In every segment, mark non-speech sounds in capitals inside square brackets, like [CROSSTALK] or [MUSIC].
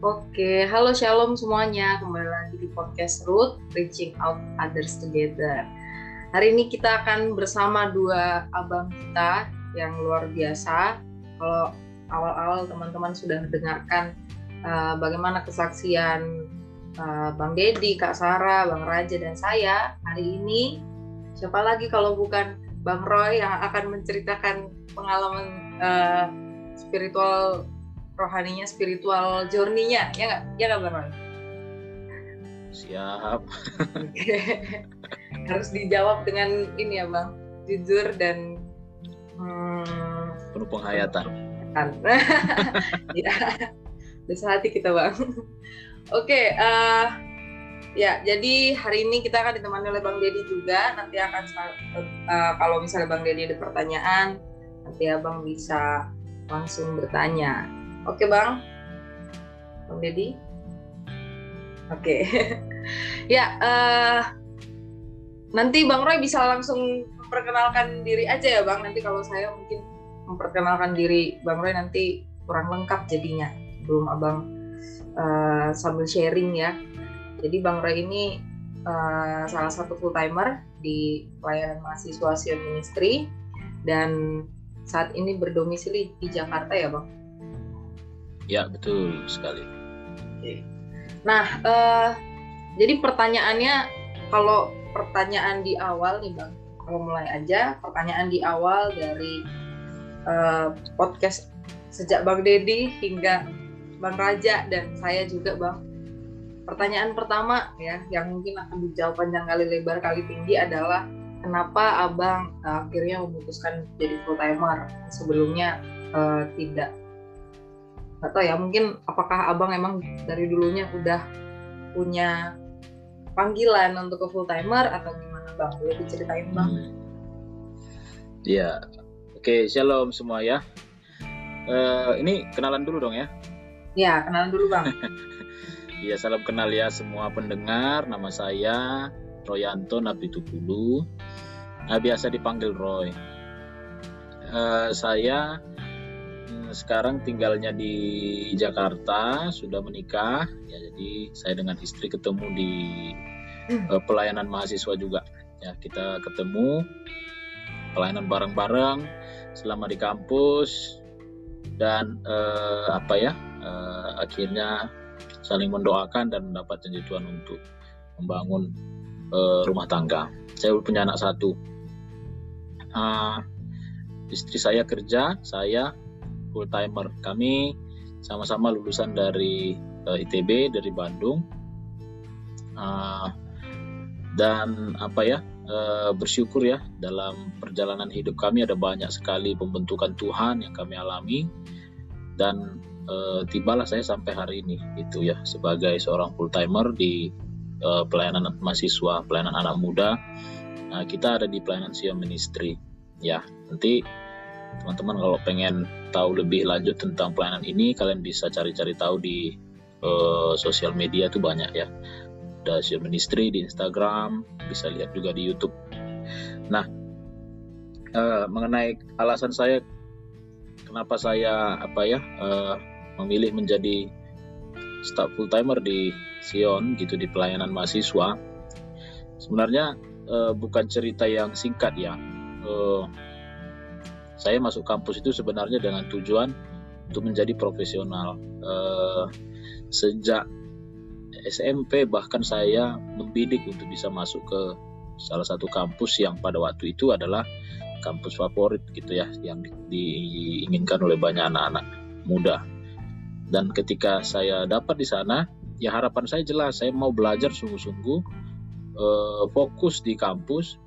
Oke, halo shalom semuanya. Kembali lagi di podcast Root, Reaching Out Others Together. Hari ini kita akan bersama dua abang kita yang luar biasa. Kalau awal-awal teman-teman sudah mendengarkan uh, bagaimana kesaksian uh, Bang Dedi, Kak Sarah, Bang Raja, dan saya, hari ini siapa lagi kalau bukan Bang Roy yang akan menceritakan pengalaman uh, spiritual rohaninya spiritual journey-nya. Ya nggak? Ya nggak bang siap. Harus dijawab dengan ini ya bang. Jujur dan hmm, penuh penghayatan. [LAUGHS] Ya besar hati kita bang. Oke okay, uh, ya jadi hari ini kita akan ditemani oleh bang Dedi juga. Nanti akan uh, kalau misalnya bang Dedi ada pertanyaan nanti abang bisa langsung bertanya Oke bang, bang Deddy. Oke, [LAUGHS] ya uh, nanti bang Roy bisa langsung memperkenalkan diri aja ya bang. Nanti kalau saya mungkin memperkenalkan diri bang Roy nanti kurang lengkap jadinya. Belum abang uh, sambil sharing ya. Jadi bang Roy ini uh, salah satu full timer di pelayanan mahasiswa Sion Ministry dan saat ini berdomisili di Jakarta ya bang. Ya betul sekali. Nah, uh, jadi pertanyaannya kalau pertanyaan di awal nih bang, kalau mulai aja pertanyaan di awal dari uh, podcast sejak bang Dedi hingga bang Raja dan saya juga bang. Pertanyaan pertama ya, yang mungkin akan dijawab panjang kali lebar kali tinggi adalah kenapa abang akhirnya memutuskan jadi full timer sebelumnya uh, tidak atau ya mungkin apakah abang emang dari dulunya udah punya panggilan untuk ke full timer atau gimana bang boleh diceritain bang Iya, oke shalom semua ya. Uh, ini kenalan dulu dong ya. Ya kenalan dulu bang. [LAUGHS] Iya salam kenal ya semua pendengar. Nama saya Royanto Nabi Tupulu. Nah, biasa dipanggil Roy. Uh, saya sekarang tinggalnya di Jakarta, sudah menikah. Ya, jadi saya dengan istri ketemu di uh, pelayanan mahasiswa juga. Ya, kita ketemu pelayanan bareng-bareng selama di kampus dan uh, apa ya? Uh, akhirnya saling mendoakan dan mendapat janji Tuhan untuk membangun uh, rumah tangga. Saya punya anak satu. Uh, istri saya kerja, saya full timer. Kami sama-sama lulusan dari uh, eh, ITB dari Bandung. Uh, dan apa ya uh, bersyukur ya dalam perjalanan hidup kami ada banyak sekali pembentukan Tuhan yang kami alami. Dan uh, tibalah saya sampai hari ini itu ya sebagai seorang full timer di uh, pelayanan mahasiswa pelayanan anak muda. Nah, kita ada di pelayanan Sion Ministry. Ya nanti teman-teman kalau pengen tahu lebih lanjut tentang pelayanan ini kalian bisa cari-cari tahu di uh, sosial media tuh banyak ya. Sion Ministry di Instagram bisa lihat juga di YouTube. Nah uh, mengenai alasan saya kenapa saya apa ya uh, memilih menjadi staff full timer di Sion gitu di pelayanan mahasiswa sebenarnya uh, bukan cerita yang singkat ya. Uh, saya masuk kampus itu sebenarnya dengan tujuan untuk menjadi profesional. Uh, sejak SMP bahkan saya membidik untuk bisa masuk ke salah satu kampus yang pada waktu itu adalah kampus favorit gitu ya yang di, diinginkan oleh banyak anak-anak muda. Dan ketika saya dapat di sana, ya harapan saya jelas saya mau belajar sungguh-sungguh uh, fokus di kampus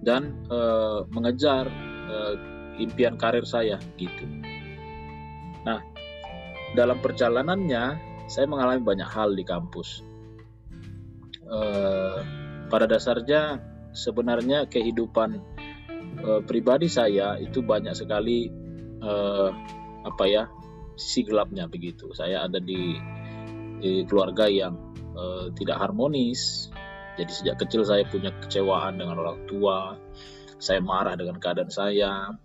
dan uh, mengejar uh, impian karir saya gitu. Nah, dalam perjalanannya saya mengalami banyak hal di kampus. Uh, pada dasarnya sebenarnya kehidupan uh, pribadi saya itu banyak sekali uh, apa ya sisi gelapnya begitu. Saya ada di, di keluarga yang tidak harmonis. Jadi sejak kecil saya punya kecewaan dengan orang tua, saya marah dengan keadaan saya.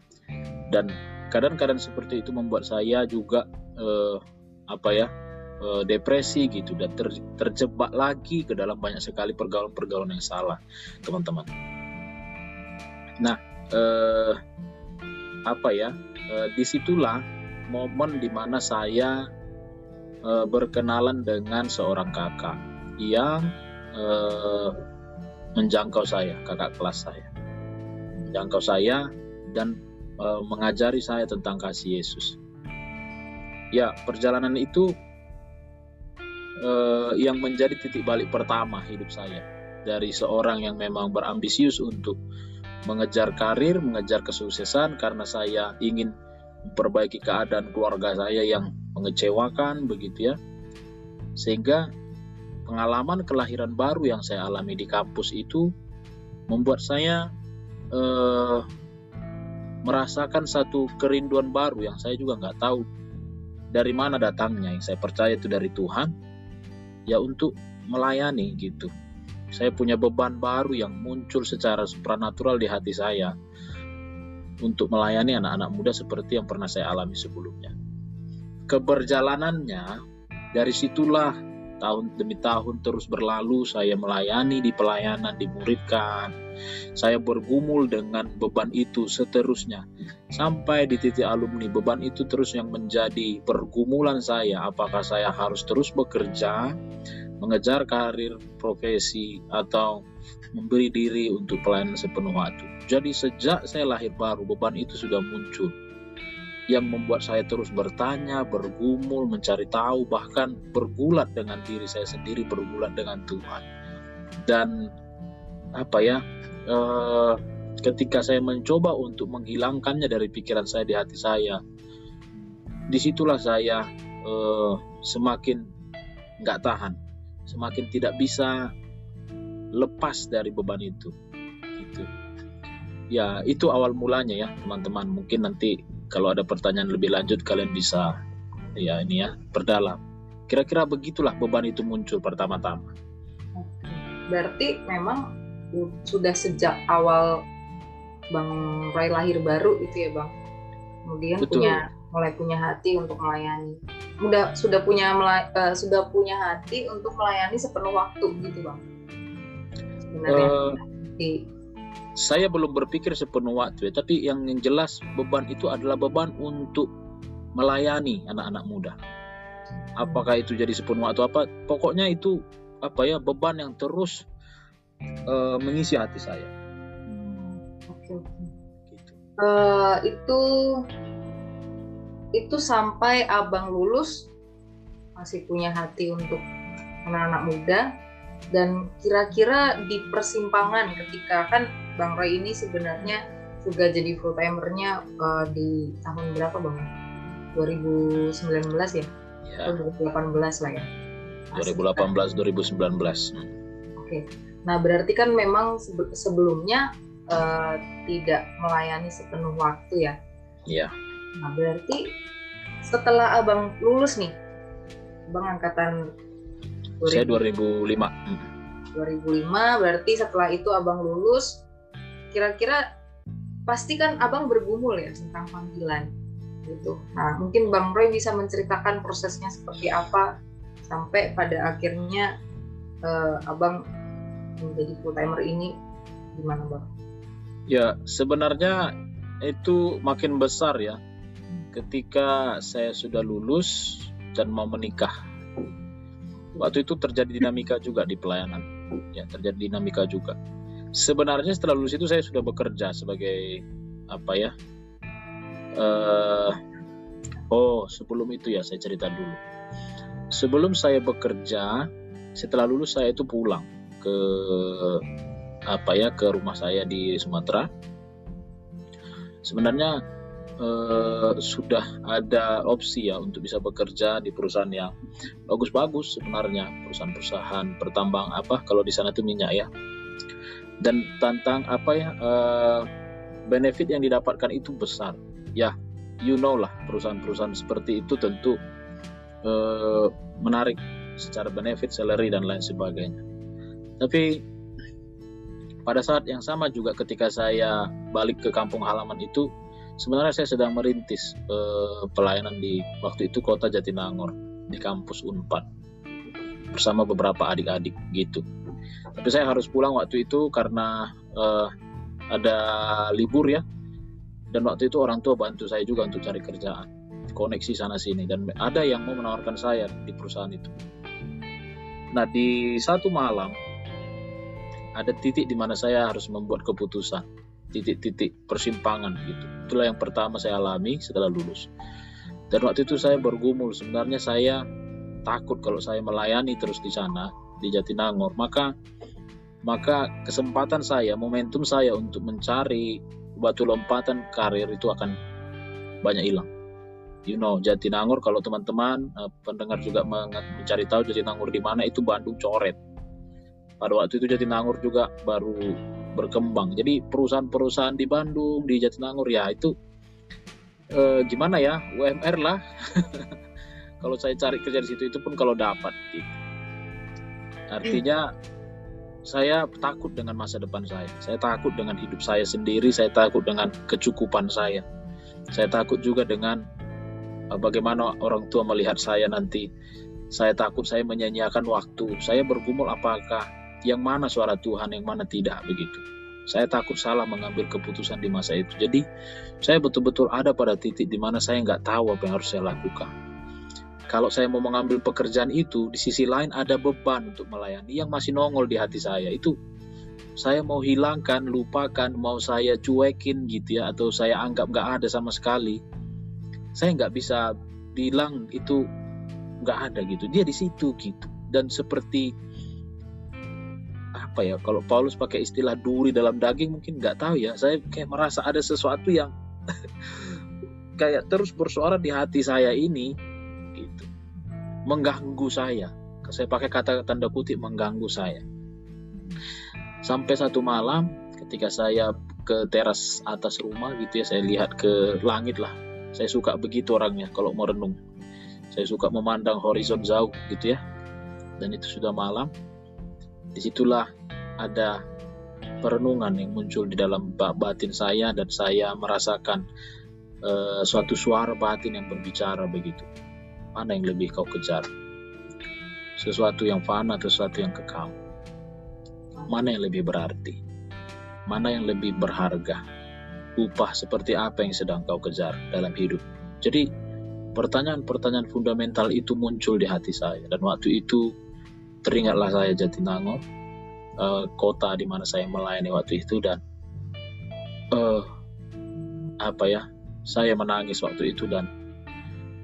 Dan keadaan-keadaan seperti itu membuat saya juga eh, apa ya uh, depresi gitu dan ter, terjebak lagi ke dalam banyak sekali pergaulan-pergaulan yang salah teman-teman. Nah uh, apa ya uh, di situlah momen di mana saya uh, berkenalan dengan seorang kakak yang uh, menjangkau saya kakak kelas saya menjangkau saya dan uh, mengajari saya tentang kasih Yesus. Ya, perjalanan itu uh, yang menjadi titik balik pertama hidup saya dari seorang yang memang berambisius untuk mengejar karir, mengejar kesuksesan karena saya ingin memperbaiki keadaan keluarga saya yang mengecewakan begitu ya. Sehingga pengalaman kelahiran baru yang saya alami di kampus itu membuat saya uh, merasakan satu kerinduan baru yang saya juga nggak tahu. Dari mana datangnya? Yang saya percaya itu dari Tuhan. Ya untuk melayani gitu. Saya punya beban baru yang muncul secara supranatural di hati saya. Untuk melayani anak-anak muda seperti yang pernah saya alami sebelumnya. Keberjalanannya dari situlah tahun demi tahun terus berlalu saya melayani di pelayanan dimuridkan saya bergumul dengan beban itu seterusnya. Sampai di titik alumni beban itu terus yang menjadi pergumulan saya. Apakah saya harus terus bekerja mengejar karir profesi atau memberi diri untuk pelayanan sepenuh waktu? Jadi sejak saya lahir baru beban itu sudah muncul yang membuat saya terus bertanya, bergumul, mencari tahu, bahkan bergulat dengan diri saya sendiri, bergulat dengan Tuhan. Dan apa ya, eh, ketika saya mencoba untuk menghilangkannya dari pikiran saya di hati saya, di situlah saya eh, semakin nggak tahan, semakin tidak bisa lepas dari beban itu. Gitu. Ya, itu awal mulanya ya, teman-teman. Mungkin nanti kalau ada pertanyaan lebih lanjut kalian bisa ya ini ya perdalam. Kira-kira begitulah beban itu muncul pertama-tama. Berarti memang sudah sejak awal Bang Rai lahir baru itu ya Bang. Kemudian Betul. punya mulai punya hati untuk melayani. Udah sudah punya uh, sudah punya hati untuk melayani sepenuh waktu gitu Bang. Sebenarnya uh, di saya belum berpikir sepenuh waktu ya, tapi yang jelas beban itu adalah beban untuk melayani anak-anak muda. Apakah itu jadi sepenuh waktu apa? Pokoknya itu apa ya beban yang terus uh, mengisi hati saya. Oke. Gitu. Uh, itu itu sampai abang lulus masih punya hati untuk anak-anak muda dan kira-kira di persimpangan ketika kan Bang Roy ini sebenarnya juga jadi full timernya uh, di tahun berapa Bang? 2019 ya? ya. Atau 2018 lah ya? 2018 2019. Hmm. Oke. Okay. Nah, berarti kan memang sebelumnya uh, tidak melayani sepenuh waktu ya? Iya. Nah, berarti setelah Abang lulus nih, Bang angkatan 2000, Saya 2005. 2005 berarti setelah itu Abang lulus kira-kira pasti kan abang bergumul ya tentang panggilan gitu. Nah mungkin Bang Roy bisa menceritakan prosesnya seperti apa sampai pada akhirnya uh, abang menjadi full timer ini gimana bang? Ya sebenarnya itu makin besar ya ketika saya sudah lulus dan mau menikah. Waktu itu terjadi dinamika juga di pelayanan, ya terjadi dinamika juga sebenarnya setelah lulus itu saya sudah bekerja sebagai apa ya uh, oh sebelum itu ya saya cerita dulu. Sebelum saya bekerja setelah lulus saya itu pulang ke apa ya ke rumah saya di Sumatera. Sebenarnya uh, sudah ada opsi ya untuk bisa bekerja di perusahaan yang bagus-bagus sebenarnya. Perusahaan-perusahaan pertambang apa kalau di sana itu minyak ya dan tentang apa ya uh, benefit yang didapatkan itu besar ya you know lah perusahaan-perusahaan seperti itu tentu uh, menarik secara benefit salary dan lain sebagainya tapi pada saat yang sama juga ketika saya balik ke kampung halaman itu sebenarnya saya sedang merintis uh, pelayanan di waktu itu kota Jatinangor di kampus Unpad bersama beberapa adik-adik gitu. Tapi saya harus pulang waktu itu karena uh, ada libur ya. Dan waktu itu orang tua bantu saya juga untuk cari kerjaan, koneksi sana sini dan ada yang mau menawarkan saya di perusahaan itu. Nah, di satu malam ada titik di mana saya harus membuat keputusan, titik-titik persimpangan gitu. Itulah yang pertama saya alami setelah lulus. Dan waktu itu saya bergumul, sebenarnya saya takut kalau saya melayani terus di sana di Jatinangor, maka maka kesempatan saya, momentum saya untuk mencari batu lompatan karir itu akan banyak hilang. You know, Jatinangor kalau teman-teman uh, pendengar juga mencari tahu Jatinangor di mana itu Bandung coret pada waktu itu Jatinangor juga baru berkembang. Jadi perusahaan-perusahaan di Bandung, di Jatinangor ya itu eh, gimana ya UMR lah. [LAUGHS] kalau saya cari kerja di situ itu pun kalau dapat gitu. Artinya saya takut dengan masa depan saya. Saya takut dengan hidup saya sendiri, saya takut dengan kecukupan saya. Saya takut juga dengan uh, bagaimana orang tua melihat saya nanti. Saya takut saya menyanyiakan waktu. Saya bergumul apakah yang mana suara Tuhan, yang mana tidak begitu. Saya takut salah mengambil keputusan di masa itu. Jadi saya betul-betul ada pada titik di mana saya nggak tahu apa yang harus saya lakukan. Kalau saya mau mengambil pekerjaan itu, di sisi lain ada beban untuk melayani yang masih nongol di hati saya. Itu saya mau hilangkan, lupakan, mau saya cuekin gitu ya, atau saya anggap nggak ada sama sekali. Saya nggak bisa bilang itu nggak ada gitu. Dia di situ gitu. Dan seperti apa ya kalau Paulus pakai istilah duri dalam daging mungkin nggak tahu ya saya kayak merasa ada sesuatu yang [LAUGHS] kayak terus bersuara di hati saya ini mengganggu saya. Saya pakai kata tanda kutip mengganggu saya. Sampai satu malam ketika saya ke teras atas rumah gitu ya saya lihat ke langit lah. Saya suka begitu orangnya kalau mau renung. Saya suka memandang horizon jauh gitu ya. Dan itu sudah malam. Di situlah ada perenungan yang muncul di dalam batin saya dan saya merasakan uh, suatu suara batin yang berbicara begitu. Mana yang lebih kau kejar? Sesuatu yang fana atau sesuatu yang kekal? Mana yang lebih berarti? Mana yang lebih berharga? Upah seperti apa yang sedang kau kejar dalam hidup? Jadi pertanyaan-pertanyaan fundamental itu muncul di hati saya dan waktu itu teringatlah saya Jatinangor uh, kota di mana saya melayani waktu itu dan uh, apa ya saya menangis waktu itu dan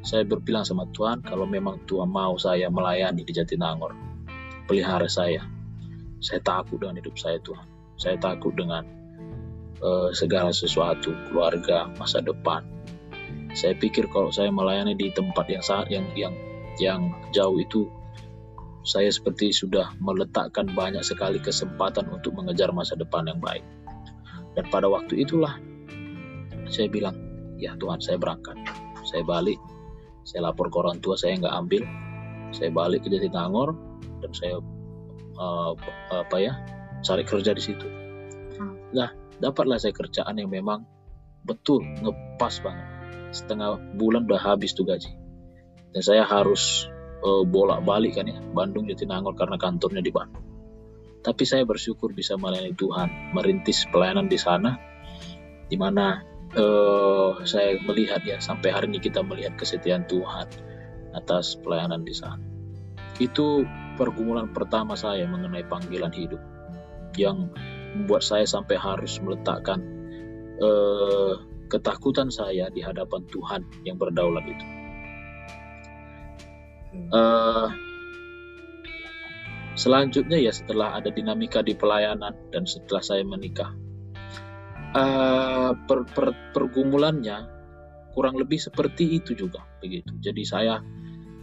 saya berbilang sama Tuhan kalau memang Tuhan mau saya melayani di Jatinangor pelihara saya saya takut dengan hidup saya Tuhan saya takut dengan uh, segala sesuatu keluarga masa depan saya pikir kalau saya melayani di tempat yang saat yang yang yang jauh itu saya seperti sudah meletakkan banyak sekali kesempatan untuk mengejar masa depan yang baik. Dan pada waktu itulah saya bilang, ya Tuhan saya berangkat. Saya balik, saya lapor ke orang tua saya nggak ambil. Saya balik ke Jatinangor dan saya uh, apa ya cari kerja di situ. Nah dapatlah saya kerjaan yang memang betul ngepas banget. Setengah bulan udah habis tuh gaji. Dan saya harus uh, bolak-balik kan ya Bandung Jatinangor karena kantornya di Bandung. Tapi saya bersyukur bisa melayani Tuhan, merintis pelayanan di sana, di mana uh, saya melihat ya sampai hari ini kita melihat kesetiaan Tuhan atas pelayanan di sana. Itu pergumulan pertama saya mengenai panggilan hidup yang membuat saya sampai harus meletakkan uh, ketakutan saya di hadapan Tuhan yang berdaulat itu uh, selanjutnya ya setelah ada dinamika di pelayanan dan setelah saya menikah uh, per, per, pergumulannya kurang lebih seperti itu juga begitu. Jadi saya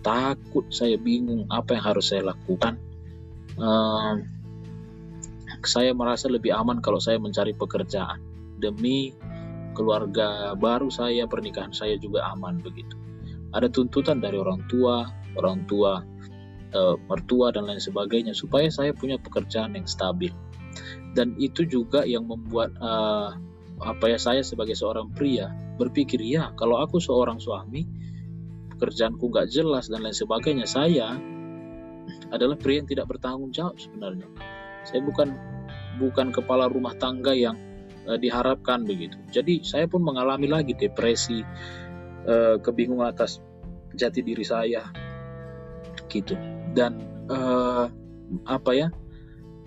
takut saya bingung apa yang harus saya lakukan. Uh, saya merasa lebih aman kalau saya mencari pekerjaan. Demi keluarga baru saya pernikahan saya juga aman begitu. Ada tuntutan dari orang tua orang tua, e, mertua dan lain sebagainya supaya saya punya pekerjaan yang stabil. Dan itu juga yang membuat e, apa ya saya sebagai seorang pria berpikir ya kalau aku seorang suami pekerjaanku nggak jelas dan lain sebagainya. Saya adalah pria yang tidak bertanggung jawab sebenarnya. Saya bukan bukan kepala rumah tangga yang uh, diharapkan begitu. Jadi saya pun mengalami lagi depresi uh, kebingungan atas jati diri saya gitu. Dan uh, apa ya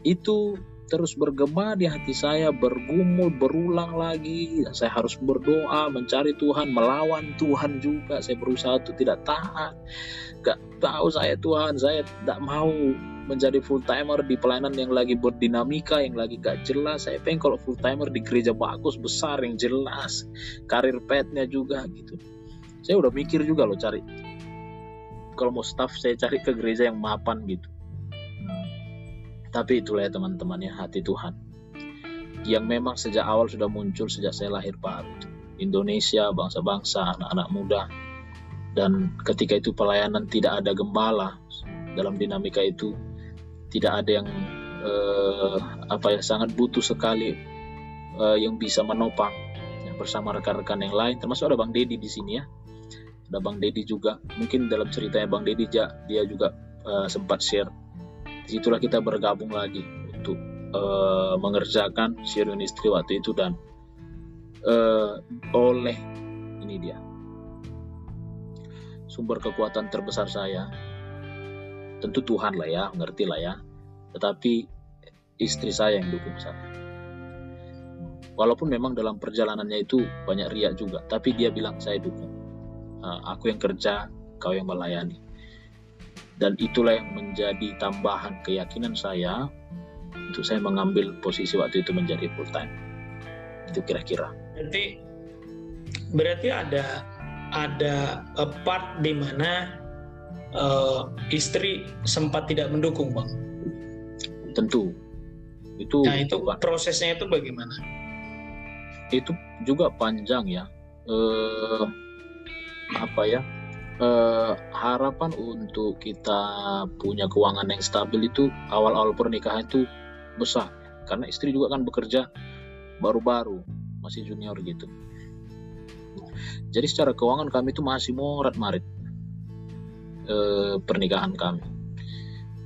itu terus bergema di hati saya, bergumul, berulang lagi. Saya harus berdoa, mencari Tuhan, melawan Tuhan juga. Saya berusaha untuk tidak taat. Gak tahu saya Tuhan, saya tidak mau menjadi full timer di pelayanan yang lagi berdinamika, yang lagi gak jelas. Saya pengen kalau full timer di gereja bagus, besar, yang jelas. Karir petnya juga gitu. Saya udah mikir juga loh cari. Kalau mau staff saya cari ke gereja yang mapan gitu tapi itulah ya teman-teman ya hati Tuhan yang memang sejak awal sudah muncul sejak saya lahir baru. Indonesia, bangsa-bangsa, anak-anak muda. Dan ketika itu pelayanan tidak ada gembala dalam dinamika itu tidak ada yang eh, apa ya sangat butuh sekali eh, yang bisa menopang ya, bersama rekan-rekan yang lain termasuk ada Bang Dedi di sini ya ada Bang Dedi juga mungkin dalam ceritanya Bang Dedi dia juga eh, sempat share di situlah kita bergabung lagi untuk uh, mengerjakan Sirion istri waktu itu dan uh, oleh ini dia. Sumber kekuatan terbesar saya. Tentu Tuhan lah ya ngerti lah ya. Tetapi istri saya yang dukung saya. Walaupun memang dalam perjalanannya itu banyak riak juga tapi dia bilang saya dukung. Uh, aku yang kerja kau yang melayani dan itulah yang menjadi tambahan keyakinan saya untuk saya mengambil posisi waktu itu menjadi full time itu kira-kira. Berarti berarti ada ada part di mana uh, istri sempat tidak mendukung bang? Tentu. Itu nah itu bukan. prosesnya itu bagaimana? Itu juga panjang ya. Uh, apa ya eh, harapan untuk kita punya keuangan yang stabil itu awal-awal pernikahan itu besar. Karena istri juga kan bekerja baru-baru masih junior gitu. Jadi secara keuangan kami itu masih morat marit eh, pernikahan kami.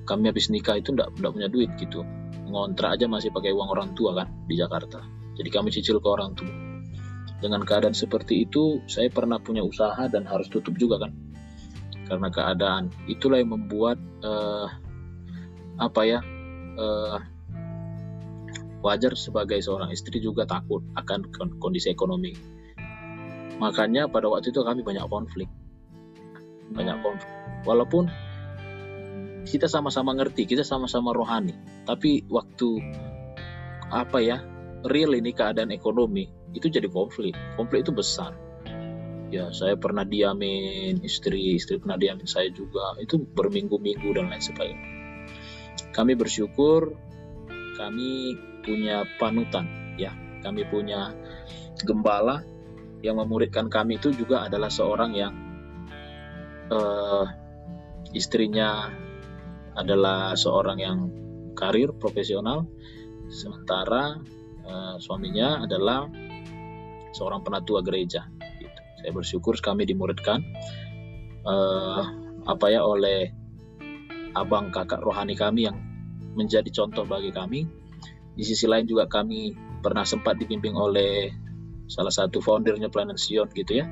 Kami habis nikah itu enggak, enggak punya duit gitu. Ngontrak aja masih pakai uang orang tua kan di Jakarta. Jadi kami cicil ke orang tua. Dengan keadaan seperti itu saya pernah punya usaha dan harus tutup juga kan karena keadaan. Itulah yang membuat uh, apa ya uh, wajar sebagai seorang istri juga takut akan kondisi ekonomi. Makanya pada waktu itu kami banyak konflik. Banyak konflik. Walaupun kita sama-sama ngerti kita sama-sama rohani tapi waktu apa ya real ini keadaan ekonomi itu jadi konflik. Konflik itu besar ya saya pernah diamin istri istri pernah diamin saya juga. Itu berminggu-minggu dan lain sebagainya. Kami bersyukur kami punya panutan ya. Kami punya gembala yang memuridkan kami itu juga adalah seorang yang uh, istrinya adalah seorang yang karir profesional. Sementara uh, suaminya adalah seorang penatua gereja saya bersyukur kami dimuridkan uh, apa ya oleh abang kakak rohani kami yang menjadi contoh bagi kami. Di sisi lain juga kami pernah sempat dibimbing oleh salah satu foundernya Planet Sion gitu ya,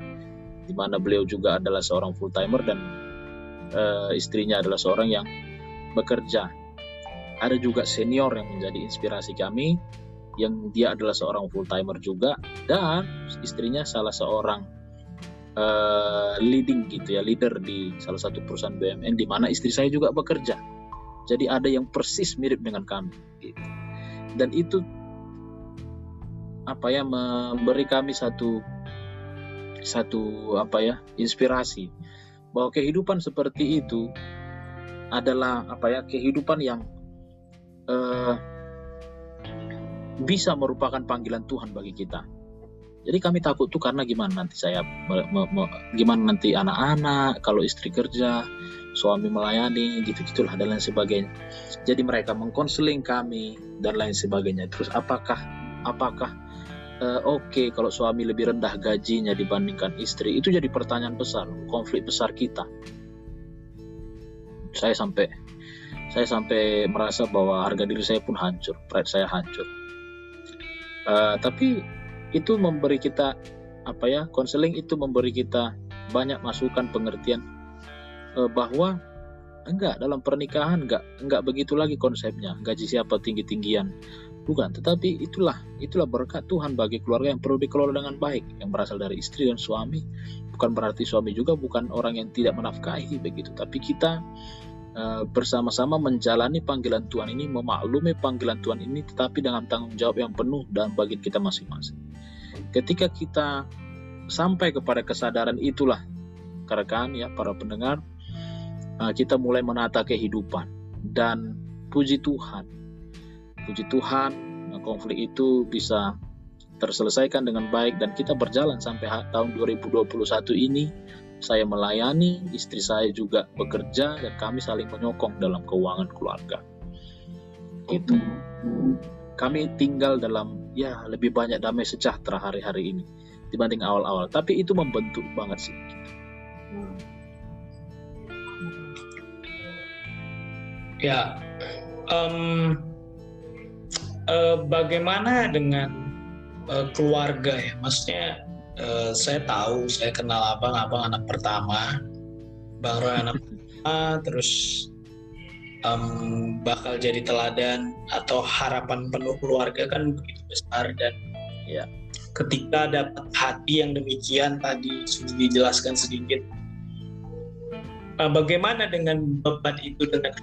di mana beliau juga adalah seorang full timer dan uh, istrinya adalah seorang yang bekerja. Ada juga senior yang menjadi inspirasi kami, yang dia adalah seorang full timer juga dan istrinya salah seorang uh, leading gitu ya leader di salah satu perusahaan BUMN di mana istri saya juga bekerja jadi ada yang persis mirip dengan kami gitu. dan itu apa ya memberi kami satu satu apa ya inspirasi bahwa kehidupan seperti itu adalah apa ya kehidupan yang uh, bisa merupakan panggilan Tuhan bagi kita jadi kami takut tuh karena gimana nanti saya me, me, me, gimana nanti anak-anak kalau istri kerja suami melayani gitu gitulah dan lain sebagainya. Jadi mereka mengkonseling kami dan lain sebagainya. Terus apakah apakah uh, oke okay, kalau suami lebih rendah gajinya dibandingkan istri? Itu jadi pertanyaan besar konflik besar kita. Saya sampai saya sampai merasa bahwa harga diri saya pun hancur pride saya hancur. Uh, tapi itu memberi kita apa ya konseling itu memberi kita banyak masukan pengertian. Uh, bahwa enggak dalam pernikahan enggak enggak begitu lagi konsepnya gaji siapa tinggi tinggian bukan tetapi itulah itulah berkat Tuhan bagi keluarga yang perlu dikelola dengan baik yang berasal dari istri dan suami. Bukan berarti suami juga bukan orang yang tidak menafkahi begitu. Tapi kita uh, bersama-sama menjalani panggilan Tuhan ini memaklumi panggilan Tuhan ini tetapi dengan tanggung jawab yang penuh dan bagi kita masing-masing ketika kita sampai kepada kesadaran itulah rekan ya para pendengar uh, kita mulai menata kehidupan dan puji Tuhan Puji Tuhan, konflik itu bisa terselesaikan dengan baik dan kita berjalan sampai tahun 2021 ini. Saya melayani, istri saya juga bekerja dan kami saling menyokong dalam keuangan keluarga. Gitu. Kami tinggal dalam ya lebih banyak damai sejahtera hari-hari ini dibanding awal-awal. Tapi itu membentuk banget sih. Ya, um, uh, bagaimana dengan uh, keluarga ya? Maksudnya uh, saya tahu, saya kenal abang, abang anak pertama, bang Roy anak pertama, terus um, bakal jadi teladan atau harapan penuh keluarga kan begitu besar dan ya ketika dapat hati yang demikian tadi sudah dijelaskan sedikit uh, bagaimana dengan beban itu dengan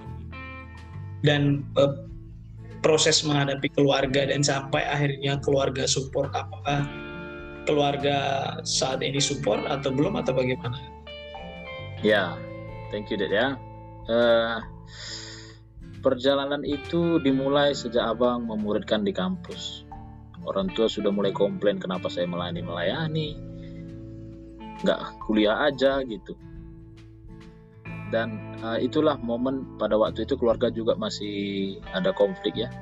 dan uh, proses menghadapi keluarga dan sampai akhirnya keluarga support apakah keluarga saat ini support atau belum atau bagaimana? Ya, thank you Ded ya. Uh, perjalanan itu dimulai sejak abang memuridkan di kampus. Orang tua sudah mulai komplain kenapa saya melayani melayani, nggak kuliah aja gitu. Dan uh, itulah momen pada waktu itu keluarga juga masih ada konflik ya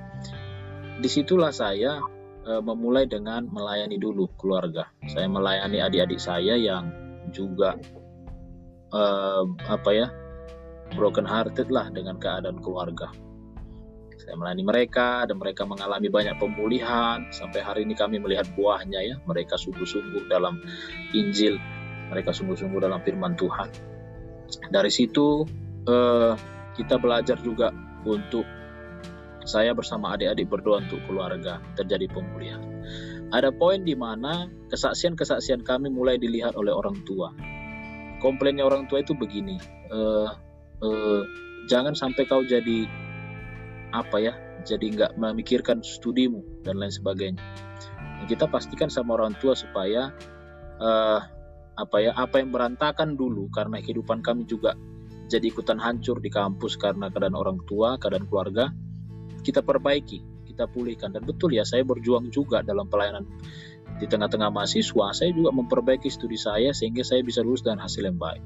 di situlah saya uh, memulai dengan melayani dulu keluarga saya melayani adik-adik saya yang juga uh, apa ya broken hearted lah dengan keadaan keluarga. Saya melayani mereka dan mereka mengalami banyak pemulihan. Sampai hari ini kami melihat buahnya ya. Mereka sungguh-sungguh dalam Injil. Mereka sungguh-sungguh dalam firman Tuhan. Dari situ uh, kita belajar juga untuk saya bersama adik-adik berdoa untuk keluarga terjadi pemulihan. Ada poin di mana kesaksian-kesaksian kami mulai dilihat oleh orang tua. Komplainnya orang tua itu begini, uh, uh, jangan sampai kau jadi apa ya, jadi nggak memikirkan studimu dan lain sebagainya. Kita pastikan sama orang tua supaya uh, apa ya, apa yang berantakan dulu karena kehidupan kami juga jadi ikutan hancur di kampus karena keadaan orang tua, keadaan keluarga, kita perbaiki, kita pulihkan. Dan betul ya, saya berjuang juga dalam pelayanan di tengah-tengah mahasiswa, saya juga memperbaiki studi saya sehingga saya bisa lulus dengan hasil yang baik.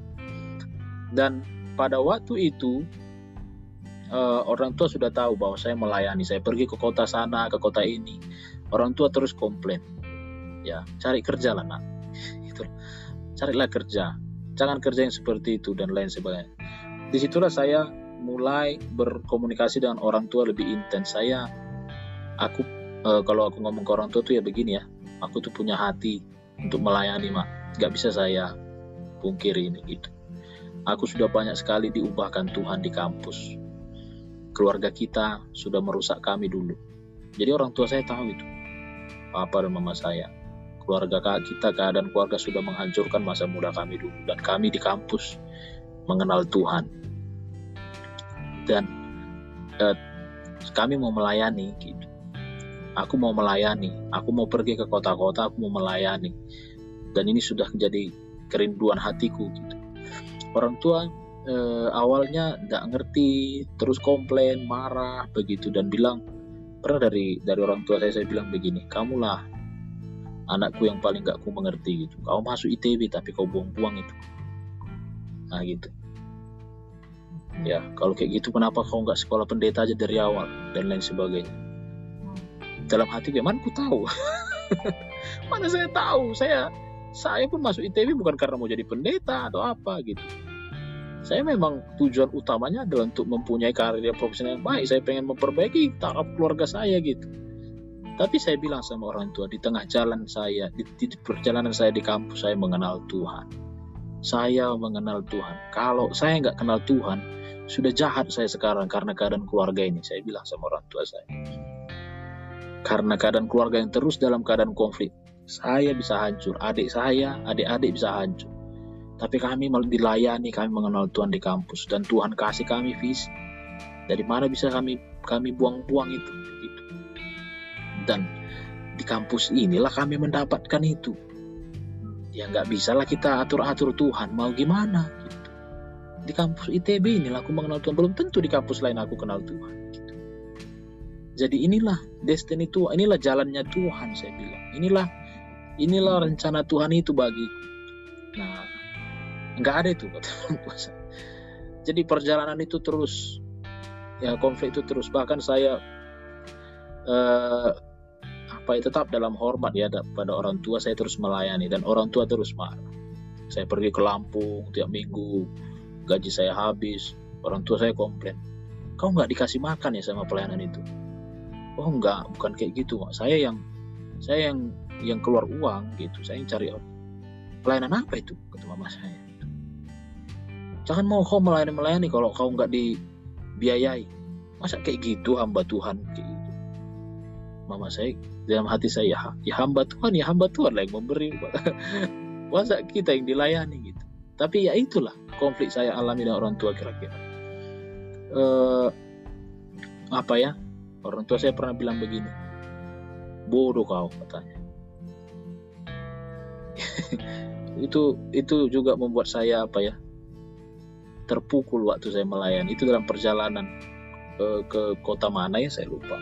Dan pada waktu itu, uh, orang tua sudah tahu bahwa saya melayani, saya pergi ke kota sana, ke kota ini. Orang tua terus komplain, ya cari kerja lah nak, [LAUGHS] itu carilah kerja, jangan kerja yang seperti itu dan lain sebagainya. Di situlah saya mulai berkomunikasi dengan orang tua lebih intens. Saya aku e, kalau aku ngomong ke orang tua tuh ya begini ya aku tuh punya hati untuk melayani mak. Nggak bisa saya pungkiri ini gitu aku sudah banyak sekali diubahkan Tuhan di kampus. Keluarga kita sudah merusak kami dulu. Jadi orang tua saya tahu itu. Papa dan mama saya. Keluarga kita keadaan keluarga sudah menghancurkan masa muda kami dulu. Dan kami di kampus mengenal Tuhan. Dan uh, kami mau melayani gitu. Aku mau melayani. Aku mau pergi ke kota-kota aku mau melayani. Dan ini sudah menjadi kerinduan hatiku gitu orang tua uh, awalnya tidak ngerti terus komplain marah begitu dan bilang pernah dari dari orang tua saya saya bilang begini kamulah anakku yang paling gak ku mengerti gitu. Kau masuk ITB tapi kau buang-buang itu. Nah gitu. Ya kalau kayak gitu kenapa kau nggak sekolah pendeta aja dari awal dan lain sebagainya? Dalam hati gimana ku tahu? [LAUGHS] Mana saya tahu? Saya saya pun masuk ITB bukan karena mau jadi pendeta atau apa gitu saya memang tujuan utamanya adalah untuk mempunyai karir profesional yang baik. Saya pengen memperbaiki taraf keluarga saya gitu. Tapi saya bilang sama orang tua di tengah jalan saya di, di perjalanan saya di kampus saya mengenal Tuhan. Saya mengenal Tuhan. Kalau saya nggak kenal Tuhan sudah jahat saya sekarang karena keadaan keluarga ini saya bilang sama orang tua saya. Karena keadaan keluarga yang terus dalam keadaan konflik saya bisa hancur adik saya adik-adik bisa hancur tapi kami dilayani kami mengenal Tuhan di kampus. Dan Tuhan kasih kami visi. Dari mana bisa kami kami buang-buang itu? Gitu. dan di kampus inilah kami mendapatkan itu. Ya nggak bisa lah kita atur-atur Tuhan. Mau gimana? Gitu. Di kampus ITB inilah aku mengenal Tuhan. Belum tentu di kampus lain aku kenal Tuhan. Gitu. jadi inilah destiny Tuhan. Inilah jalannya Tuhan saya bilang. Inilah inilah rencana Tuhan itu bagiku. Nah nggak ada itu kata jadi perjalanan itu terus. Ya konflik itu terus. Bahkan saya eh, apa ya tetap dalam hormat ya pada orang tua saya terus melayani dan orang tua terus marah. Saya pergi ke Lampung tiap minggu gaji saya habis orang tua saya komplain kau nggak dikasih makan ya sama pelayanan itu? Oh enggak bukan kayak gitu mak. Saya yang saya yang yang keluar uang gitu. Saya yang cari pelayanan apa itu? kata mama saya jangan mau kau melayani melayani kalau kau nggak dibiayai. Masa kayak gitu hamba Tuhan? Kayak gitu. Mama saya dalam hati saya ya, ya hamba Tuhan ya hamba Tuhan lah yang memberi. [LAUGHS] Masa kita yang dilayani gitu? Tapi ya itulah konflik saya alami dengan orang tua kira-kira. Uh, apa ya? Orang tua saya pernah bilang begini. Bodoh kau katanya. [LAUGHS] Itu itu juga membuat saya apa ya terpukul waktu saya melayani. Itu dalam perjalanan ke, ke kota mana ya saya lupa.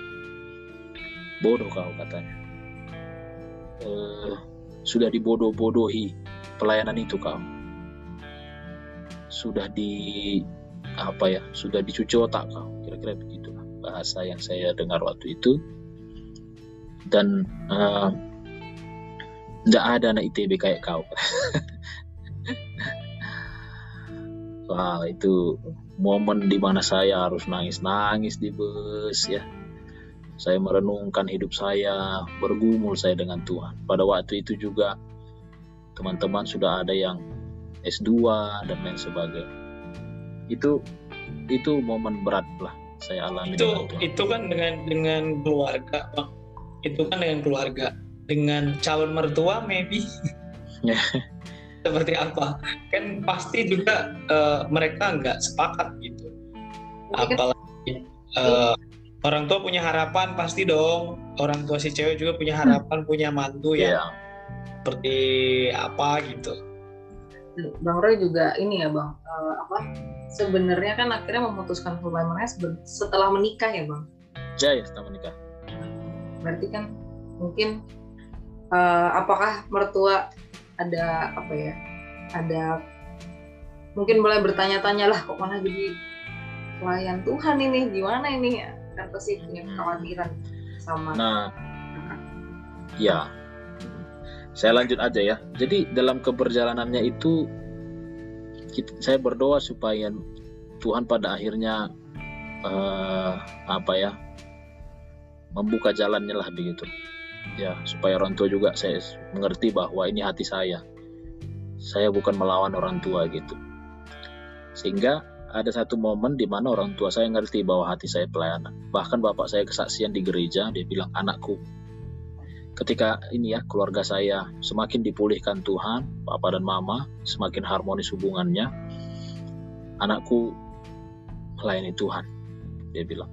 Bodoh kau katanya. Uh, sudah dibodoh-bodohi pelayanan itu kau sudah di apa ya sudah dicuci otak kau kira-kira begitulah bahasa yang saya dengar waktu itu. Dan tidak uh, ada anak ITB kayak kau [LAUGHS] wah itu momen di mana saya harus nangis-nangis di bus ya saya merenungkan hidup saya bergumul saya dengan Tuhan pada waktu itu juga teman-teman sudah ada yang S2 dan lain sebagainya. Itu itu momen berat lah saya alami. Itu itu kan dengan dengan keluarga, Bang. Itu kan dengan keluarga. Dengan calon mertua maybe. [LAUGHS] Seperti apa? Kan pasti juga uh, mereka nggak sepakat gitu. Apalagi uh, orang tua punya harapan pasti dong. Orang tua si cewek juga punya harapan, hmm. punya mantu ya. Yeah. Seperti apa gitu Bang Roy juga ini ya Bang uh, apa sebenarnya kan akhirnya memutuskan hubungan mereka setelah menikah ya Bang? Ya ya setelah menikah. Berarti kan mungkin uh, apakah mertua ada apa ya ada mungkin mulai bertanya-tanya lah kok malah jadi pelayan Tuhan ini gimana ini ya kan pasti punya hmm. kekhawatiran sama nah ya saya lanjut aja ya. Jadi dalam keberjalanannya itu kita, saya berdoa supaya Tuhan pada akhirnya uh, apa ya membuka jalannya lah begitu. Ya supaya orang tua juga saya mengerti bahwa ini hati saya. Saya bukan melawan orang tua gitu. Sehingga ada satu momen di mana orang tua saya ngerti bahwa hati saya pelayanan. Bahkan bapak saya kesaksian di gereja, dia bilang, anakku, ketika ini ya keluarga saya semakin dipulihkan Tuhan, papa dan mama semakin harmonis hubungannya, anakku melayani Tuhan, dia bilang.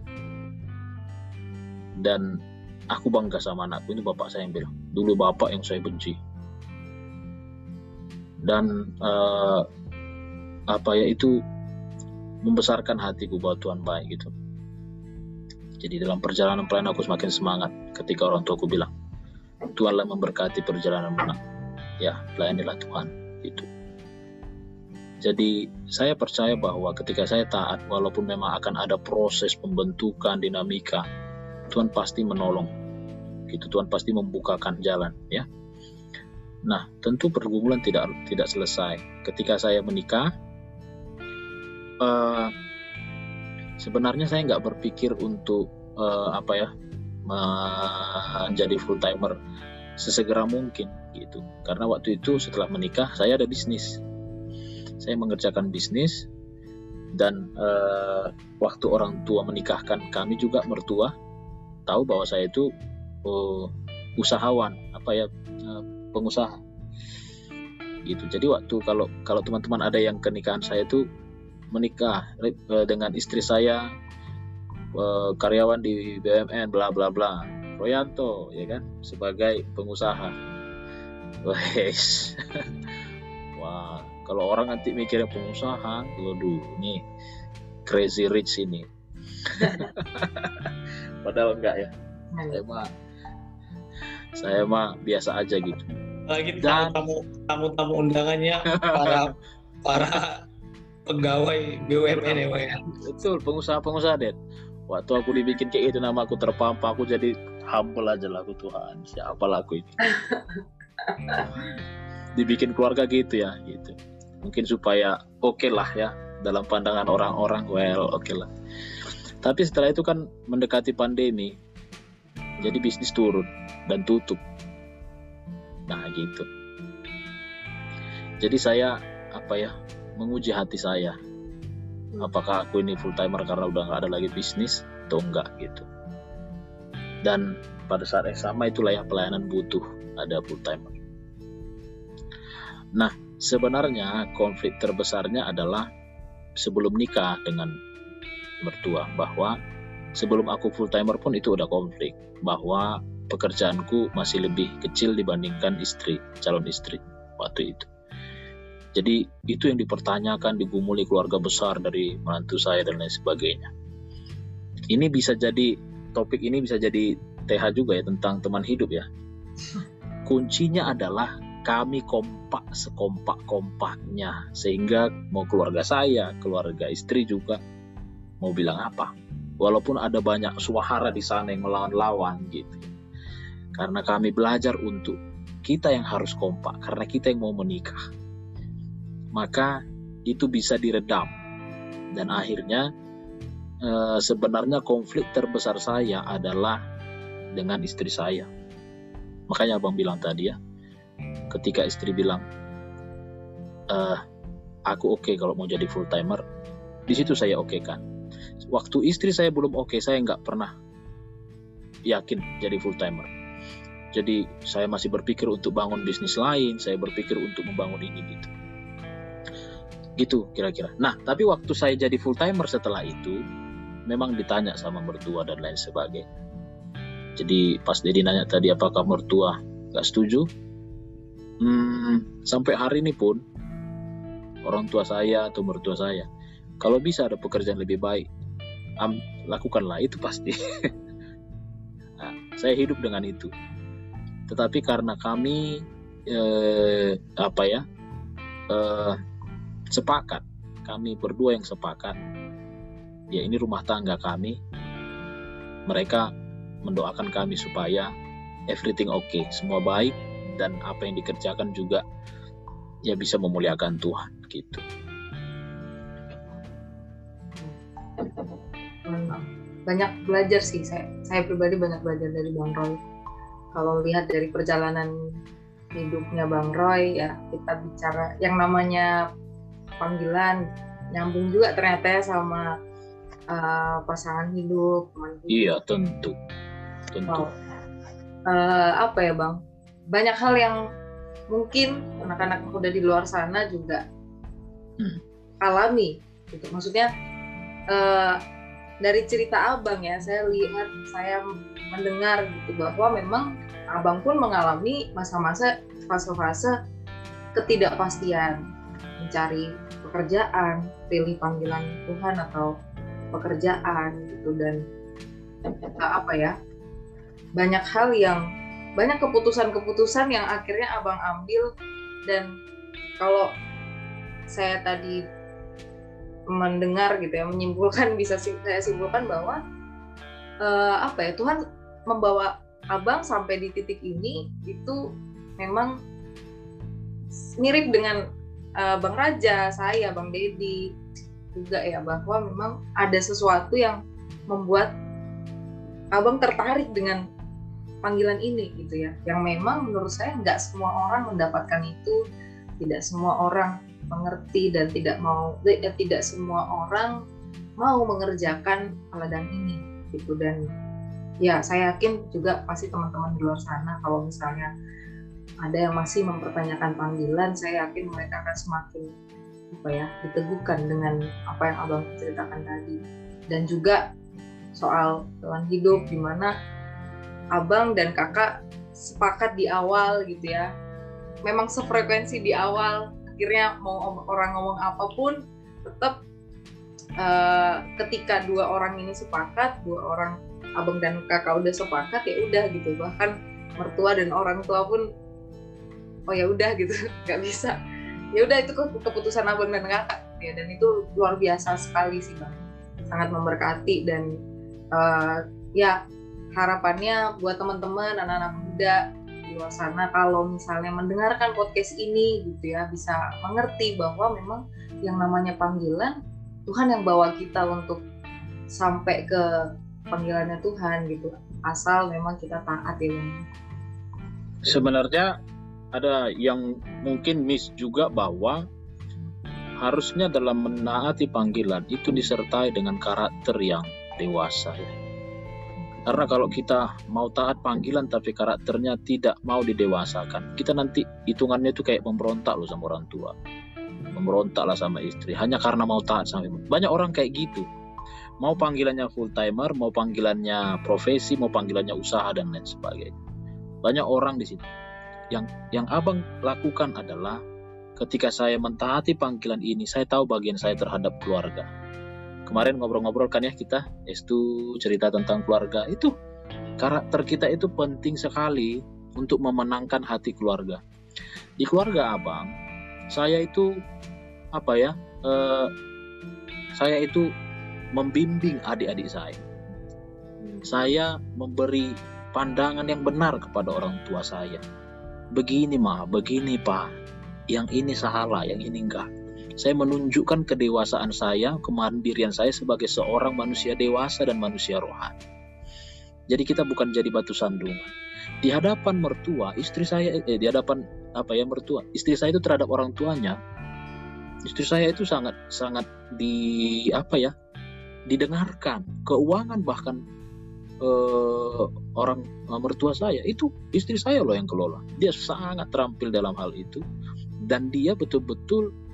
Dan aku bangga sama anakku ini bapak saya yang bilang. Dulu bapak yang saya benci. Dan uh, apa ya itu membesarkan hatiku buat Tuhan baik gitu. Jadi dalam perjalanan pelayanan aku semakin semangat ketika orang tuaku bilang, Tuhanlah memberkati perjalanan menang. Ya, layanilah Tuhan. Itu. Jadi saya percaya bahwa ketika saya taat, walaupun memang akan ada proses pembentukan dinamika, Tuhan pasti menolong. gitu Tuhan pasti membukakan jalan ya. Nah tentu pergumulan tidak tidak selesai. Ketika saya menikah uh, sebenarnya saya nggak berpikir untuk uh, apa ya menjadi full timer sesegera mungkin gitu. Karena waktu itu setelah menikah saya ada bisnis. Saya mengerjakan bisnis dan uh, waktu orang tua menikahkan kami juga mertua tahu bahwa saya itu uh, usahawan apa ya uh, pengusaha. Gitu. Jadi waktu kalau kalau teman-teman ada yang kenikahan saya itu menikah uh, dengan istri saya uh, karyawan di BUMN bla bla bla. Royanto ya kan? Sebagai pengusaha. Wes. [LAUGHS] Wah kalau orang nanti mikirnya pengusaha waduh ini crazy rich ini [LAUGHS] padahal enggak ya. Saya mah saya mah biasa aja gitu. Lagi Dan, tamu tamu tamu undangannya para para pegawai BUMN ya Pak ya? Betul pengusaha-pengusaha deh waktu aku dibikin kayak itu nama aku terpampang aku jadi humble aja lah aku Tuhan siapa lah aku ini? [LAUGHS] Dibikin keluarga gitu ya gitu. Mungkin supaya oke okay lah ya dalam pandangan orang-orang well oke okay lah tapi setelah itu kan mendekati pandemi jadi bisnis turun dan tutup. Nah gitu. Jadi saya apa ya menguji hati saya. Apakah aku ini full timer karena udah nggak ada lagi bisnis atau enggak gitu. Dan pada saat yang sama itulah yang pelayanan butuh ada full timer nah Sebenarnya konflik terbesarnya adalah sebelum nikah dengan mertua bahwa sebelum aku full timer pun itu udah konflik bahwa pekerjaanku masih lebih kecil dibandingkan istri calon istri waktu itu. Jadi itu yang dipertanyakan, digumuli keluarga besar dari menantu saya dan lain sebagainya. Ini bisa jadi topik ini bisa jadi TH juga ya tentang teman hidup ya. Kuncinya adalah kami kompak sekompak-kompaknya sehingga mau keluarga saya, keluarga istri juga mau bilang apa. Walaupun ada banyak suara di sana yang melawan-lawan gitu. Karena kami belajar untuk kita yang harus kompak karena kita yang mau menikah. Maka itu bisa diredam. Dan akhirnya e, sebenarnya konflik terbesar saya adalah dengan istri saya. Makanya abang bilang tadi ya, ketika istri bilang uh, aku oke okay kalau mau jadi full timer di situ saya oke okay kan waktu istri saya belum oke okay, saya nggak pernah yakin jadi full timer. Jadi saya masih berpikir untuk bangun bisnis lain saya berpikir untuk membangun ini gitu. Gitu kira-kira. Nah tapi waktu saya jadi full timer setelah itu memang ditanya sama mertua dan lain sebagainya. Jadi pas Dedi nanya tadi apakah mertua nggak setuju? Hmm, sampai hari ini pun orang tua saya atau mertua saya kalau bisa ada pekerjaan lebih baik am, lakukanlah itu pasti [LAUGHS] nah, saya hidup dengan itu tetapi karena kami eh, apa ya eh, sepakat kami berdua yang sepakat ya ini rumah tangga kami mereka mendoakan kami supaya everything okay, semua baik dan apa yang dikerjakan juga ya bisa memuliakan Tuhan gitu. Banyak belajar sih saya. Saya pribadi banyak belajar dari Bang Roy. Kalau lihat dari perjalanan hidupnya Bang Roy ya kita bicara yang namanya panggilan nyambung juga ternyata ya sama uh, pasangan hidup, hidup. Iya tentu, tentu. Wow. Uh, apa ya bang? banyak hal yang mungkin anak-anak muda di luar sana juga hmm. alami gitu maksudnya uh, dari cerita abang ya saya lihat saya mendengar gitu bahwa memang abang pun mengalami masa-masa fase-fase ketidakpastian mencari pekerjaan pilih panggilan Tuhan atau pekerjaan gitu. Dan apa ya banyak hal yang banyak keputusan-keputusan yang akhirnya abang ambil. Dan kalau saya tadi mendengar gitu ya menyimpulkan bisa saya simpulkan bahwa uh, apa ya Tuhan membawa abang sampai di titik ini itu memang mirip dengan uh, bang Raja saya bang Dedi juga ya bahwa memang ada sesuatu yang membuat abang tertarik dengan panggilan ini gitu ya. Yang memang menurut saya nggak semua orang mendapatkan itu tidak semua orang mengerti dan tidak mau eh, tidak semua orang mau mengerjakan ladang ini gitu. Dan ya saya yakin juga pasti teman-teman di luar sana kalau misalnya ada yang masih mempertanyakan panggilan saya yakin mereka akan semakin apa ya diteguhkan dengan apa yang abang ceritakan tadi. Dan juga soal jalan hidup di mana abang dan kakak sepakat di awal gitu ya. Memang sefrekuensi di awal akhirnya mau orang ngomong apa pun tetap uh, ketika dua orang ini sepakat dua orang abang dan kakak udah sepakat ya udah gitu. Bahkan mertua dan orang tua pun oh ya udah gitu. [LAUGHS] Nggak bisa. Ya udah itu keputusan abang dan kakak. Ya dan itu luar biasa sekali sih bang. Sangat memberkati dan uh, ya harapannya buat teman-teman anak-anak muda luar sana kalau misalnya mendengarkan podcast ini gitu ya bisa mengerti bahwa memang yang namanya panggilan Tuhan yang bawa kita untuk sampai ke panggilannya Tuhan gitu asal memang kita taat ya sebenarnya ada yang mungkin miss juga bahwa harusnya dalam menaati panggilan itu disertai dengan karakter yang dewasa ya karena kalau kita mau taat panggilan tapi karakternya tidak mau didewasakan, kita nanti hitungannya itu kayak memberontak loh sama orang tua. Memberontak lah sama istri hanya karena mau taat sama ibu. Banyak orang kayak gitu. Mau panggilannya full timer, mau panggilannya profesi, mau panggilannya usaha dan lain sebagainya. Banyak orang di sini. Yang yang abang lakukan adalah ketika saya mentaati panggilan ini, saya tahu bagian saya terhadap keluarga kemarin ngobrol-ngobrol kan ya kita itu cerita tentang keluarga. Itu karakter kita itu penting sekali untuk memenangkan hati keluarga. Di keluarga abang saya itu apa ya eh, saya itu membimbing adik-adik saya. Saya memberi pandangan yang benar kepada orang tua saya. Begini mah begini pak yang ini salah yang ini enggak saya menunjukkan kedewasaan saya, kemandirian saya sebagai seorang manusia dewasa dan manusia rohani. Jadi kita bukan jadi batu sandungan. Di hadapan mertua, istri saya eh, di hadapan apa ya mertua, istri saya itu terhadap orang tuanya, istri saya itu sangat sangat di apa ya didengarkan keuangan bahkan eh, orang eh, mertua saya itu istri saya loh yang kelola dia sangat terampil dalam hal itu dan dia betul-betul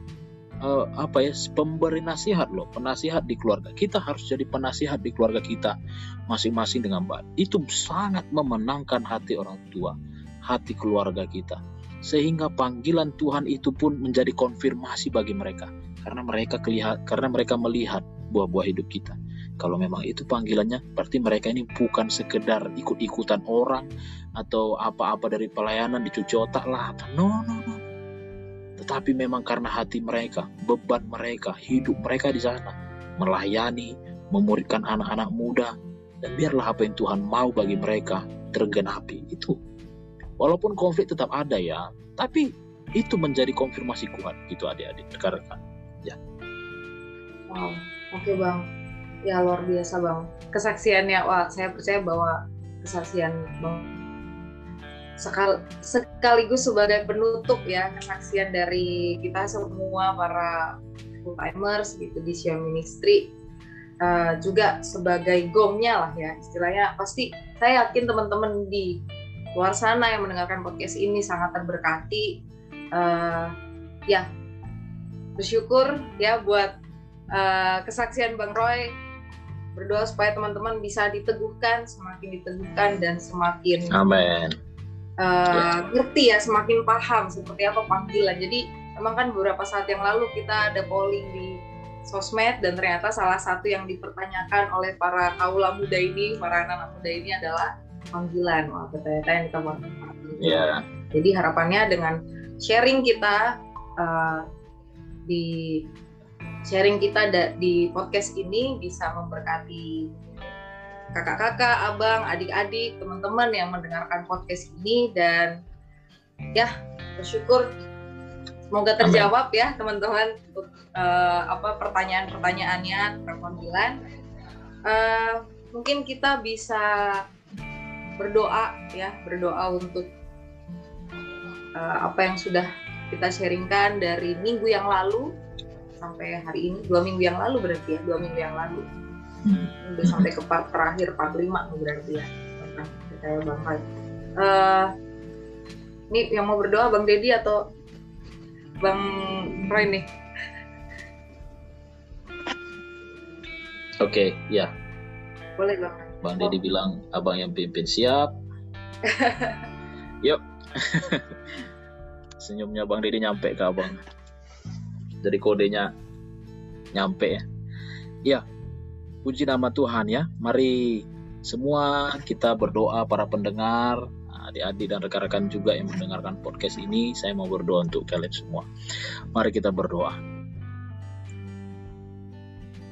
uh, apa ya pemberi nasihat loh penasihat di keluarga kita harus jadi penasihat di keluarga kita masing-masing dengan baik. Itu sangat memenangkan hati orang tua hati keluarga kita. Sehingga panggilan Tuhan itu pun menjadi konfirmasi bagi mereka. Karena mereka kelihat karena mereka melihat buah-buah hidup kita. Kalau memang itu panggilannya berarti mereka ini bukan sekedar ikut-ikutan orang atau apa-apa dari pelayanan dicuci otak lah. No no no tetapi memang karena hati mereka, beban mereka, hidup mereka di sana, melayani, memuridkan anak-anak muda, dan biarlah apa yang Tuhan mau bagi mereka tergenapi. Itu. Walaupun konflik tetap ada ya, tapi itu menjadi konfirmasi kuat gitu adik-adik rekan-rekan. Ya. Wow, oke okay, bang. Ya luar biasa bang. Kesaksiannya, wah saya percaya bahwa kesaksian bang sekal, sekaligus sebagai penutup ya kesaksian dari kita semua para full timers gitu di Xiao Ministry uh, juga sebagai gomnya lah ya istilahnya. Pasti saya yakin teman-teman di luar sana yang mendengarkan podcast ini sangat terberkati. Uh, ya bersyukur ya buat uh, kesaksian Bang Roy. Berdoa supaya teman-teman bisa diteguhkan semakin diteguhkan dan semakin Amin uh, ngerti ya semakin paham seperti apa panggilan. Jadi memang kan beberapa saat yang lalu kita ada polling di sosmed dan ternyata salah satu yang dipertanyakan oleh para kaula muda ini para anak-anak muda ini adalah panggilan. Wah ternyata yang kita mau yeah. jadi harapannya dengan sharing kita uh, di sharing kita di podcast ini bisa memberkati kakak-kakak, abang, adik-adik, teman-teman yang mendengarkan podcast ini. Dan ya bersyukur. Semoga terjawab Amin. ya teman-teman untuk uh, apa pertanyaan-pertanyaannya tentang Uh, mungkin kita bisa berdoa ya berdoa untuk uh, apa yang sudah kita sharingkan dari minggu yang lalu sampai hari ini. Dua minggu yang lalu berarti ya dua minggu yang lalu hmm. udah sampai ke part terakhir part lima berarti ya tentang Hai. Uh, ini yang mau berdoa bang Dedi atau bang Roy nih? Oke, okay, ya. Boleh bang. Bang Dedi oh. bilang abang yang pimpin siap. [LAUGHS] Yuk. [LAUGHS] Senyumnya Bang Dedi nyampe ke abang dari kodenya nyampe ya. Ya, puji nama Tuhan ya. Mari semua kita berdoa para pendengar, adik-adik dan rekan-rekan juga yang mendengarkan podcast ini. Saya mau berdoa untuk kalian semua. Mari kita berdoa.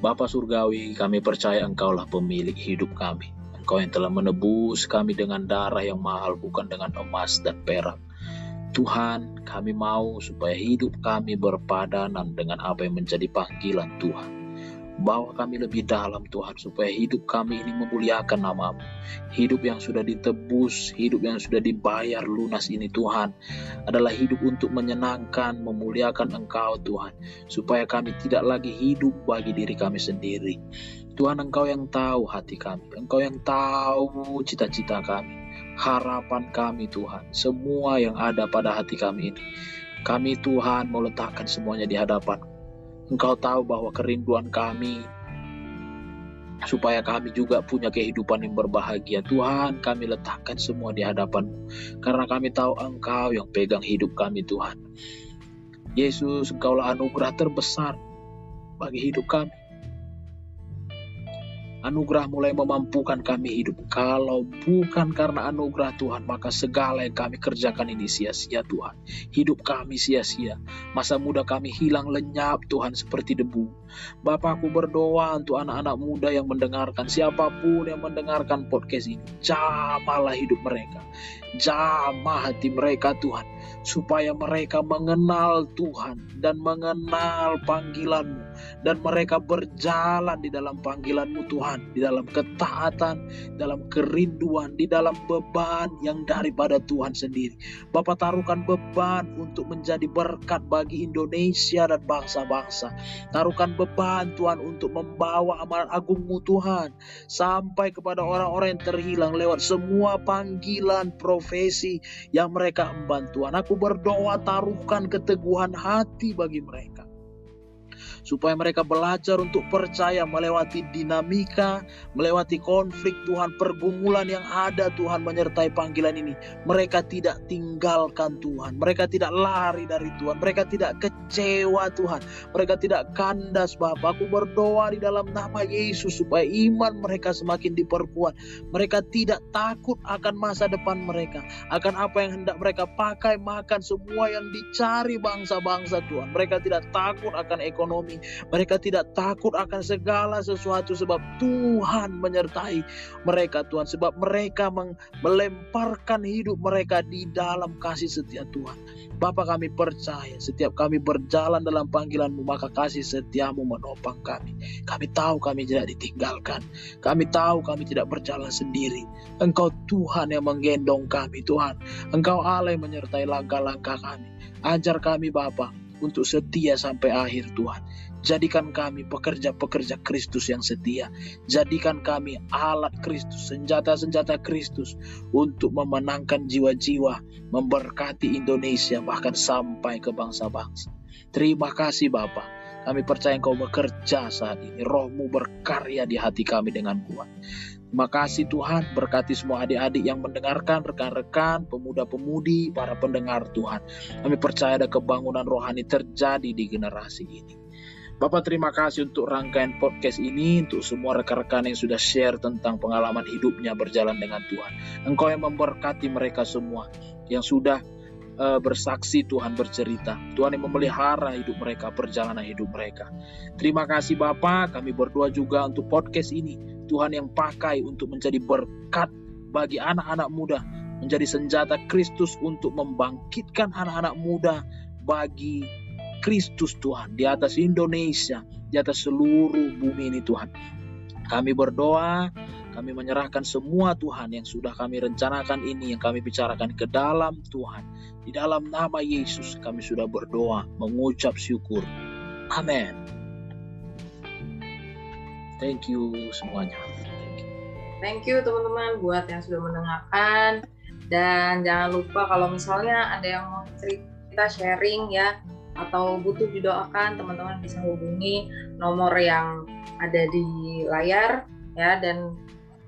Bapa Surgawi, kami percaya Engkaulah pemilik hidup kami. Engkau yang telah menebus kami dengan darah yang mahal, bukan dengan emas dan perak. Tuhan, kami mau supaya hidup kami berpadanan dengan apa yang menjadi panggilan Tuhan. Bawa kami lebih dalam Tuhan supaya hidup kami ini memuliakan namamu. Hidup yang sudah ditebus, hidup yang sudah dibayar lunas ini Tuhan adalah hidup untuk menyenangkan, memuliakan Engkau Tuhan. Supaya kami tidak lagi hidup bagi diri kami sendiri. Tuhan Engkau yang tahu hati kami, Engkau yang tahu cita-cita kami harapan kami Tuhan, semua yang ada pada hati kami ini. Kami Tuhan mau letakkan semuanya di hadapan. Engkau tahu bahwa kerinduan kami supaya kami juga punya kehidupan yang berbahagia. Tuhan, kami letakkan semua di hadapanmu. Karena kami tahu Engkau yang pegang hidup kami Tuhan. Yesus, Engkaulah anugerah terbesar bagi hidup kami. Anugerah mulai memampukan kami hidup. Kalau bukan karena anugerah Tuhan, maka segala yang kami kerjakan ini sia-sia Tuhan. Hidup kami sia-sia. Masa muda kami hilang lenyap Tuhan seperti debu. Bapakku berdoa untuk anak-anak muda yang mendengarkan. Siapa pun yang mendengarkan podcast ini. Jamalah hidup mereka. Jamah hati mereka Tuhan supaya mereka mengenal Tuhan dan mengenal panggilanmu dan mereka berjalan di dalam panggilanmu Tuhan di dalam ketaatan dalam kerinduan di dalam beban yang daripada Tuhan sendiri Bapak taruhkan beban untuk menjadi berkat bagi Indonesia dan bangsa-bangsa taruhkan Tuhan untuk membawa amanat agungmu Tuhan sampai kepada orang-orang yang terhilang lewat semua panggilan profesi yang mereka emban Tuhan Aku berdoa taruhkan keteguhan hati bagi mereka supaya mereka belajar untuk percaya melewati dinamika, melewati konflik Tuhan, pergumulan yang ada Tuhan menyertai panggilan ini. Mereka tidak tinggalkan Tuhan, mereka tidak lari dari Tuhan, mereka tidak kecewa Tuhan, mereka tidak kandas Bapak. Aku berdoa di dalam nama Yesus supaya iman mereka semakin diperkuat. Mereka tidak takut akan masa depan mereka, akan apa yang hendak mereka pakai, makan semua yang dicari bangsa-bangsa Tuhan. Mereka tidak takut akan ekonomi kami. Mereka tidak takut akan segala sesuatu sebab Tuhan menyertai mereka Tuhan. Sebab mereka melemparkan hidup mereka di dalam kasih setia Tuhan. Bapa kami percaya setiap kami berjalan dalam panggilanmu maka kasih setiamu menopang kami. Kami tahu kami tidak ditinggalkan. Kami tahu kami tidak berjalan sendiri. Engkau Tuhan yang menggendong kami Tuhan. Engkau Allah yang menyertai langkah-langkah kami. Ajar kami Bapak untuk setia sampai akhir Tuhan. Jadikan kami pekerja-pekerja Kristus yang setia. Jadikan kami alat Kristus, senjata-senjata Kristus untuk memenangkan jiwa-jiwa, memberkati Indonesia bahkan sampai ke bangsa-bangsa. Terima kasih Bapak. Kami percaya Engkau bekerja saat ini. Rohmu berkarya di hati kami dengan kuat. Terima kasih Tuhan, berkati semua adik-adik yang mendengarkan, rekan-rekan, pemuda-pemudi, para pendengar Tuhan. Kami percaya ada kebangunan rohani terjadi di generasi ini. Bapak terima kasih untuk rangkaian podcast ini, untuk semua rekan-rekan yang sudah share tentang pengalaman hidupnya berjalan dengan Tuhan. Engkau yang memberkati mereka semua, yang sudah uh, bersaksi Tuhan bercerita. Tuhan yang memelihara hidup mereka, perjalanan hidup mereka. Terima kasih Bapak, kami berdoa juga untuk podcast ini. Tuhan yang pakai untuk menjadi berkat bagi anak-anak muda, menjadi senjata Kristus untuk membangkitkan anak-anak muda bagi Kristus Tuhan di atas Indonesia, di atas seluruh bumi ini Tuhan. Kami berdoa, kami menyerahkan semua Tuhan yang sudah kami rencanakan ini, yang kami bicarakan ke dalam Tuhan. Di dalam nama Yesus kami sudah berdoa, mengucap syukur. Amin. Thank you semuanya. Thank you teman-teman buat yang sudah mendengarkan dan jangan lupa kalau misalnya ada yang mau cerita sharing ya atau butuh didoakan teman-teman bisa hubungi nomor yang ada di layar ya dan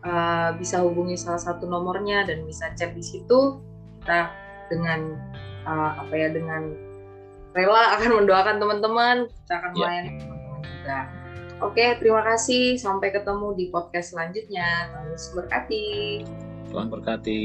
uh, bisa hubungi salah satu nomornya dan bisa chat di situ kita dengan uh, apa ya dengan rela akan mendoakan teman-teman kita akan ya. melayani yeah. teman-teman juga. Oke, terima kasih. Sampai ketemu di podcast selanjutnya. Tuhan berkati. Tuhan berkati.